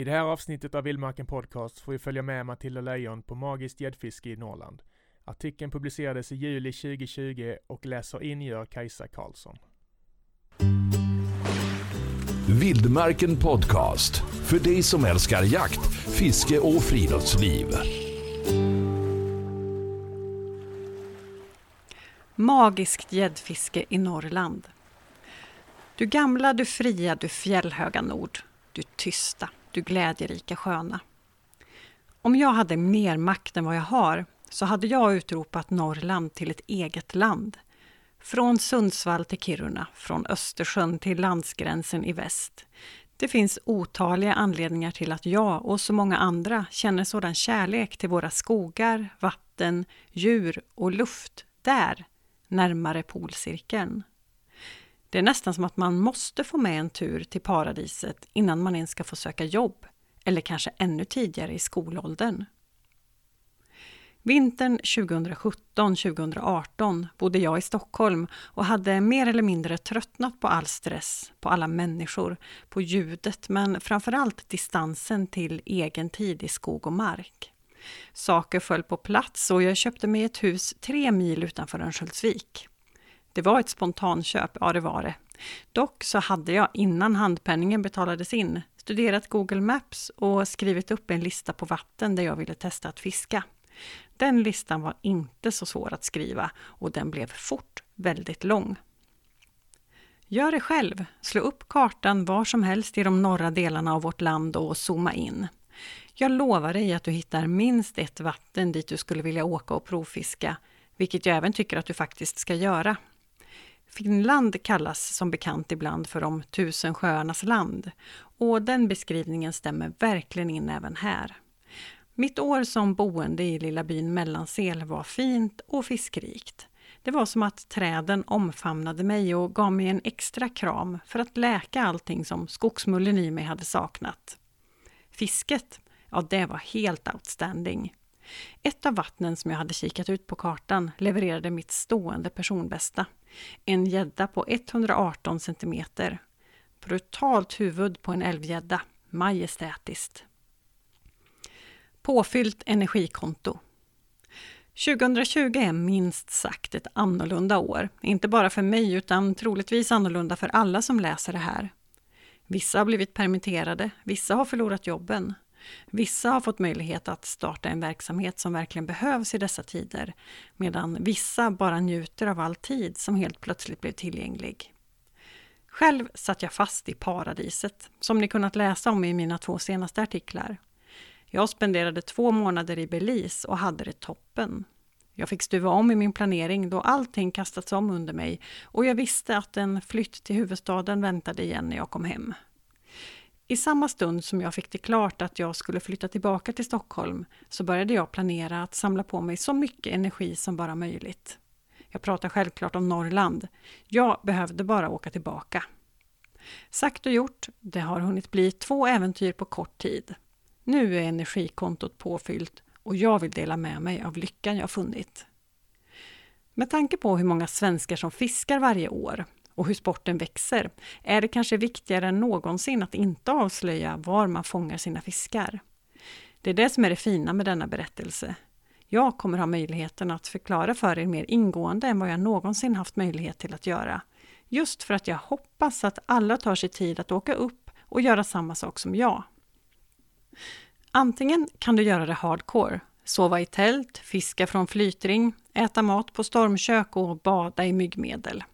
I det här avsnittet av Vildmarken Podcast får vi följa med Matilda Lejon på magiskt gäddfiske i Norrland. Artikeln publicerades i juli 2020 och läser in gör Kajsa Karlsson. Vildmarken Podcast. För dig som älskar jakt, fiske och friluftsliv. Magiskt gäddfiske i Norrland. Du gamla, du fria, du fjällhöga nord. Du tysta, du glädjerika sköna. Om jag hade mer makt än vad jag har så hade jag utropat Norrland till ett eget land. Från Sundsvall till Kiruna, från Östersjön till landsgränsen i väst. Det finns otaliga anledningar till att jag och så många andra känner sådan kärlek till våra skogar, vatten, djur och luft där, närmare polcirkeln. Det är nästan som att man måste få med en tur till paradiset innan man ens ska få söka jobb, eller kanske ännu tidigare i skolåldern. Vintern 2017-2018 bodde jag i Stockholm och hade mer eller mindre tröttnat på all stress, på alla människor, på ljudet men framförallt distansen till egen tid i skog och mark. Saker föll på plats och jag köpte mig ett hus tre mil utanför Örnsköldsvik. Det var ett spontanköp, ja det var det. Dock så hade jag innan handpenningen betalades in studerat Google Maps och skrivit upp en lista på vatten där jag ville testa att fiska. Den listan var inte så svår att skriva och den blev fort väldigt lång. Gör det själv. Slå upp kartan var som helst i de norra delarna av vårt land och zooma in. Jag lovar dig att du hittar minst ett vatten dit du skulle vilja åka och provfiska, vilket jag även tycker att du faktiskt ska göra. Finland kallas som bekant ibland för de tusen sjöarnas land och den beskrivningen stämmer verkligen in även här. Mitt år som boende i lilla byn Mellansel var fint och fiskrikt. Det var som att träden omfamnade mig och gav mig en extra kram för att läka allting som skogsmullen i mig hade saknat. Fisket, ja det var helt outstanding. Ett av vattnen som jag hade kikat ut på kartan levererade mitt stående personbästa. En gädda på 118 centimeter. Brutalt huvud på en älvgädda. Majestätiskt. Påfyllt energikonto. 2020 är minst sagt ett annorlunda år. Inte bara för mig utan troligtvis annorlunda för alla som läser det här. Vissa har blivit permitterade, vissa har förlorat jobben. Vissa har fått möjlighet att starta en verksamhet som verkligen behövs i dessa tider, medan vissa bara njuter av all tid som helt plötsligt blev tillgänglig. Själv satt jag fast i paradiset, som ni kunnat läsa om i mina två senaste artiklar. Jag spenderade två månader i Belize och hade det toppen. Jag fick stuva om i min planering då allting kastats om under mig och jag visste att en flytt till huvudstaden väntade igen när jag kom hem. I samma stund som jag fick det klart att jag skulle flytta tillbaka till Stockholm så började jag planera att samla på mig så mycket energi som bara möjligt. Jag pratar självklart om Norrland. Jag behövde bara åka tillbaka. Sagt och gjort, det har hunnit bli två äventyr på kort tid. Nu är energikontot påfyllt och jag vill dela med mig av lyckan jag funnit. Med tanke på hur många svenskar som fiskar varje år och hur sporten växer är det kanske viktigare än någonsin att inte avslöja var man fångar sina fiskar. Det är det som är det fina med denna berättelse. Jag kommer ha möjligheten att förklara för er mer ingående än vad jag någonsin haft möjlighet till att göra. Just för att jag hoppas att alla tar sig tid att åka upp och göra samma sak som jag. Antingen kan du göra det hardcore, sova i tält, fiska från flytring, äta mat på stormkök och bada i myggmedel.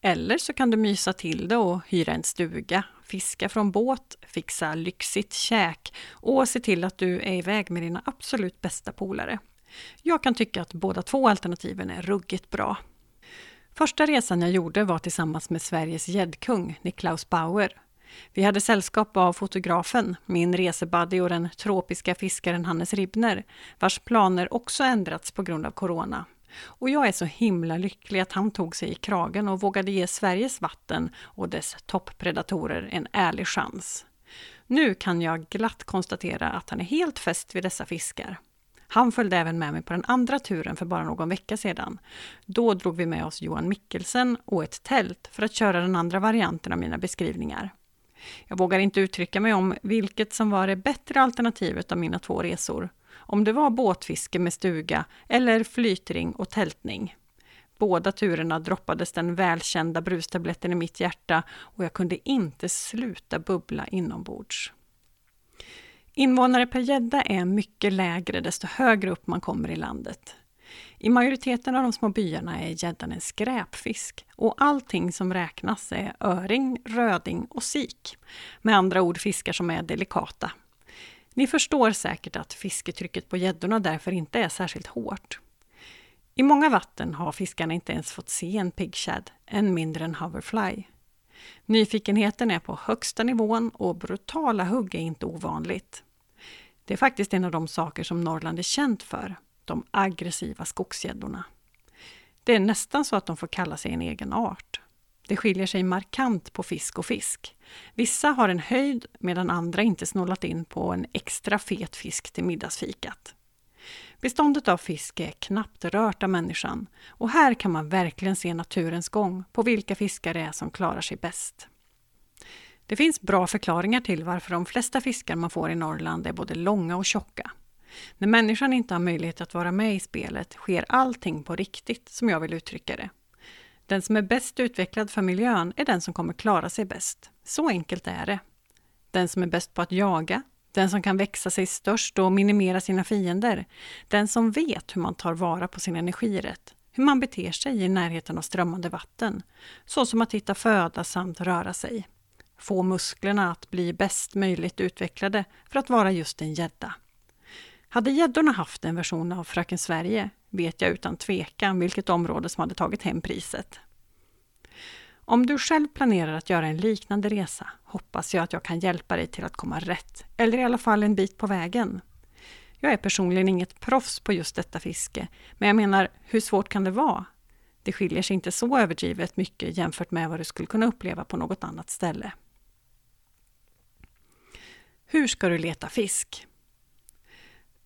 Eller så kan du mysa till det och hyra en stuga, fiska från båt, fixa lyxigt käk och se till att du är iväg med dina absolut bästa polare. Jag kan tycka att båda två alternativen är ruggigt bra. Första resan jag gjorde var tillsammans med Sveriges gäddkung Niklaus Bauer. Vi hade sällskap av fotografen, min resebuddy och den tropiska fiskaren Hannes Ribner, vars planer också ändrats på grund av corona. Och jag är så himla lycklig att han tog sig i kragen och vågade ge Sveriges vatten och dess topppredatorer en ärlig chans. Nu kan jag glatt konstatera att han är helt fäst vid dessa fiskar. Han följde även med mig på den andra turen för bara någon vecka sedan. Då drog vi med oss Johan Mikkelsen och ett tält för att köra den andra varianten av mina beskrivningar. Jag vågar inte uttrycka mig om vilket som var det bättre alternativet av mina två resor. Om det var båtfiske med stuga eller flytring och tältning. Båda turerna droppades den välkända brustabletten i mitt hjärta och jag kunde inte sluta bubbla inombords. Invånare per gädda är mycket lägre desto högre upp man kommer i landet. I majoriteten av de små byarna är gäddan en skräpfisk och allting som räknas är öring, röding och sik. Med andra ord fiskar som är delikata. Ni förstår säkert att fisketrycket på gäddorna därför inte är särskilt hårt. I många vatten har fiskarna inte ens fått se en piggshad, än mindre en hoverfly. Nyfikenheten är på högsta nivån och brutala hugg är inte ovanligt. Det är faktiskt en av de saker som Norrland är känt för, de aggressiva skogsgäddorna. Det är nästan så att de får kalla sig en egen art. Det skiljer sig markant på fisk och fisk. Vissa har en höjd medan andra inte snålat in på en extra fet fisk till middagsfikat. Beståndet av fisk är knappt rört av människan och här kan man verkligen se naturens gång på vilka fiskar det är som klarar sig bäst. Det finns bra förklaringar till varför de flesta fiskar man får i Norrland är både långa och tjocka. När människan inte har möjlighet att vara med i spelet sker allting på riktigt, som jag vill uttrycka det. Den som är bäst utvecklad för miljön är den som kommer klara sig bäst. Så enkelt är det. Den som är bäst på att jaga, den som kan växa sig störst och minimera sina fiender, den som vet hur man tar vara på sin energi rätt, hur man beter sig i närheten av strömmande vatten, så som att hitta föda samt röra sig. Få musklerna att bli bäst möjligt utvecklade för att vara just en gädda. Hade gäddorna haft en version av Fröken Sverige vet jag utan tvekan vilket område som hade tagit hem priset. Om du själv planerar att göra en liknande resa hoppas jag att jag kan hjälpa dig till att komma rätt, eller i alla fall en bit på vägen. Jag är personligen inget proffs på just detta fiske, men jag menar, hur svårt kan det vara? Det skiljer sig inte så överdrivet mycket jämfört med vad du skulle kunna uppleva på något annat ställe. Hur ska du leta fisk?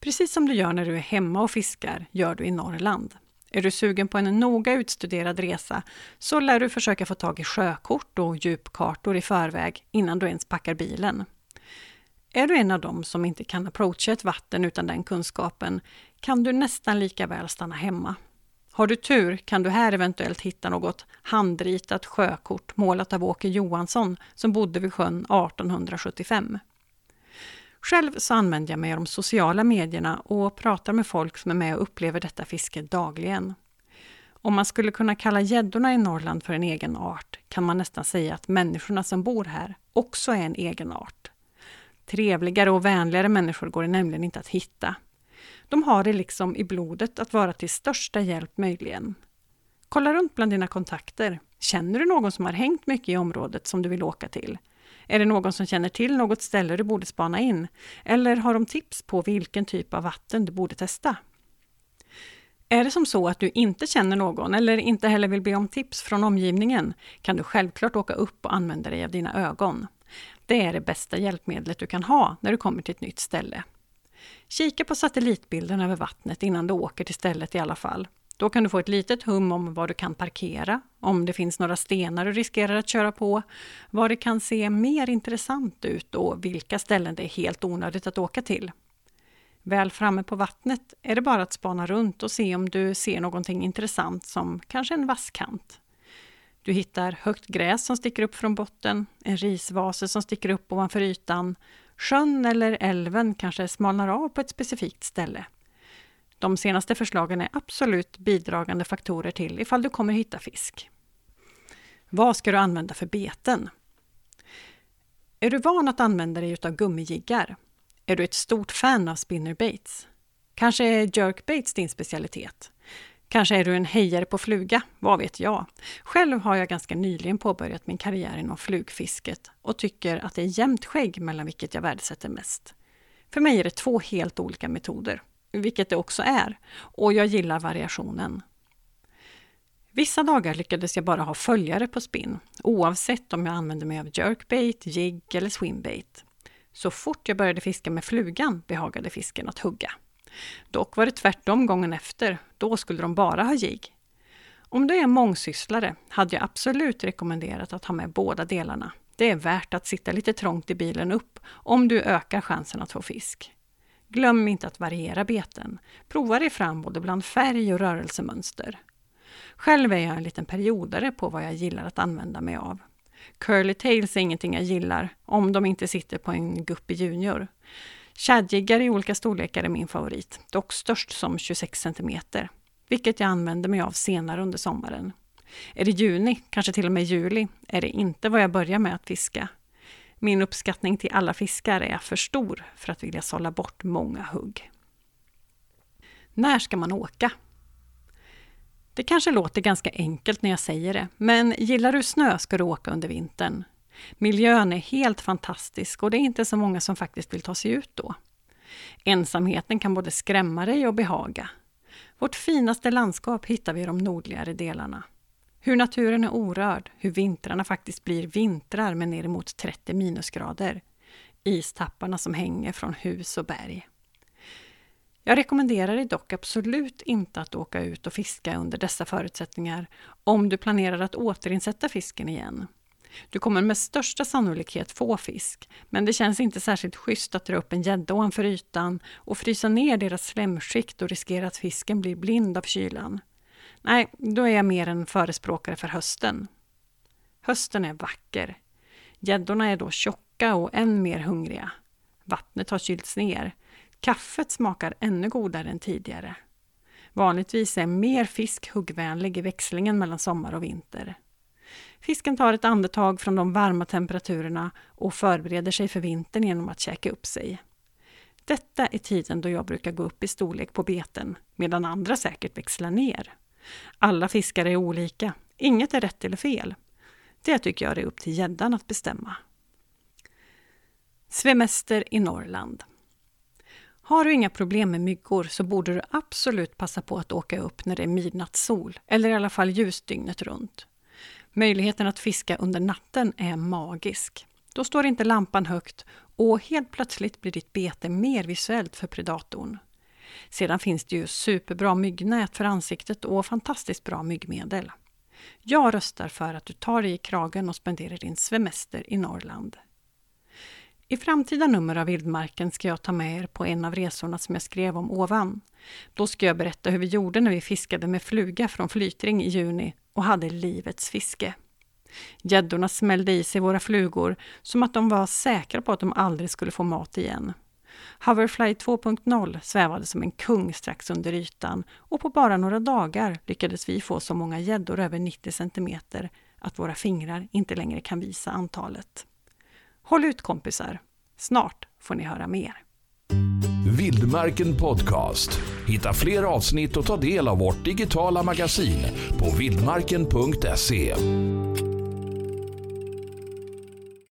Precis som du gör när du är hemma och fiskar, gör du i Norrland. Är du sugen på en noga utstuderad resa så lär du försöka få tag i sjökort och djupkartor i förväg innan du ens packar bilen. Är du en av dem som inte kan approacha ett vatten utan den kunskapen kan du nästan lika väl stanna hemma. Har du tur kan du här eventuellt hitta något handritat sjökort målat av Åke Johansson som bodde vid sjön 1875. Själv så använder jag mig av de sociala medierna och pratar med folk som är med och upplever detta fiske dagligen. Om man skulle kunna kalla gäddorna i Norrland för en egen art kan man nästan säga att människorna som bor här också är en egen art. Trevligare och vänligare människor går det nämligen inte att hitta. De har det liksom i blodet att vara till största hjälp möjligen. Kolla runt bland dina kontakter. Känner du någon som har hängt mycket i området som du vill åka till? Är det någon som känner till något ställe du borde spana in? Eller har de tips på vilken typ av vatten du borde testa? Är det som så att du inte känner någon eller inte heller vill be om tips från omgivningen kan du självklart åka upp och använda dig av dina ögon. Det är det bästa hjälpmedlet du kan ha när du kommer till ett nytt ställe. Kika på satellitbilden över vattnet innan du åker till stället i alla fall. Då kan du få ett litet hum om var du kan parkera, om det finns några stenar du riskerar att köra på, var det kan se mer intressant ut och vilka ställen det är helt onödigt att åka till. Väl framme på vattnet är det bara att spana runt och se om du ser någonting intressant som kanske en vasskant. Du hittar högt gräs som sticker upp från botten, en risvase som sticker upp ovanför ytan, sjön eller älven kanske smalnar av på ett specifikt ställe. De senaste förslagen är absolut bidragande faktorer till ifall du kommer hitta fisk. Vad ska du använda för beten? Är du van att använda dig av gummijiggar? Är du ett stort fan av spinnerbaits? Kanske är jerkbaits din specialitet? Kanske är du en hejare på fluga? Vad vet jag? Själv har jag ganska nyligen påbörjat min karriär inom flugfisket och tycker att det är jämnt skägg mellan vilket jag värdesätter mest. För mig är det två helt olika metoder vilket det också är. Och jag gillar variationen. Vissa dagar lyckades jag bara ha följare på spinn, oavsett om jag använde mig av jerkbait, jigg eller swimbait. Så fort jag började fiska med flugan behagade fisken att hugga. Dock var det tvärtom gången efter, då skulle de bara ha jigg. Om du är mångsysslare hade jag absolut rekommenderat att ha med båda delarna. Det är värt att sitta lite trångt i bilen upp om du ökar chansen att få fisk. Glöm inte att variera beten. Prova dig fram både bland färg och rörelsemönster. Själv är jag en liten periodare på vad jag gillar att använda mig av. Curly tails är ingenting jag gillar, om de inte sitter på en guppy junior. Shadjiggar i olika storlekar är min favorit, dock störst som 26 cm, vilket jag använder mig av senare under sommaren. Är det juni, kanske till och med juli, är det inte vad jag börjar med att fiska. Min uppskattning till alla fiskar är för stor för att vilja sålla bort många hugg. När ska man åka? Det kanske låter ganska enkelt när jag säger det, men gillar du snö ska du åka under vintern. Miljön är helt fantastisk och det är inte så många som faktiskt vill ta sig ut då. Ensamheten kan både skrämma dig och behaga. Vårt finaste landskap hittar vi i de nordligare delarna. Hur naturen är orörd, hur vintrarna faktiskt blir vintrar med ner emot 30 minusgrader. Istapparna som hänger från hus och berg. Jag rekommenderar dig dock absolut inte att åka ut och fiska under dessa förutsättningar om du planerar att återinsätta fisken igen. Du kommer med största sannolikhet få fisk, men det känns inte särskilt schysst att dra upp en gädda ovanför ytan och frysa ner deras slemskikt och riskera att fisken blir blind av kylan. Nej, då är jag mer en förespråkare för hösten. Hösten är vacker. Gäddorna är då tjocka och än mer hungriga. Vattnet har kylts ner. Kaffet smakar ännu godare än tidigare. Vanligtvis är mer fisk huggvänlig i växlingen mellan sommar och vinter. Fisken tar ett andetag från de varma temperaturerna och förbereder sig för vintern genom att käka upp sig. Detta är tiden då jag brukar gå upp i storlek på beten, medan andra säkert växlar ner. Alla fiskare är olika, inget är rätt eller fel. Det tycker jag är upp till gäddan att bestämma. Svemester i Norrland. Har du inga problem med myggor så borde du absolut passa på att åka upp när det är midnattssol, eller i alla fall ljus dygnet runt. Möjligheten att fiska under natten är magisk. Då står inte lampan högt och helt plötsligt blir ditt bete mer visuellt för predatorn. Sedan finns det ju superbra myggnät för ansiktet och fantastiskt bra myggmedel. Jag röstar för att du tar dig i kragen och spenderar din semester i Norrland. I framtida nummer av Vildmarken ska jag ta med er på en av resorna som jag skrev om ovan. Då ska jag berätta hur vi gjorde när vi fiskade med fluga från Flytring i juni och hade livets fiske. Gäddorna smällde i sig våra flugor som att de var säkra på att de aldrig skulle få mat igen. Hoverfly 2.0 svävade som en kung strax under ytan och på bara några dagar lyckades vi få så många gäddor över 90 cm att våra fingrar inte längre kan visa antalet. Håll ut kompisar! Snart får ni höra mer. Vildmarken Podcast. Hitta fler avsnitt och ta del av vårt digitala magasin på vildmarken.se.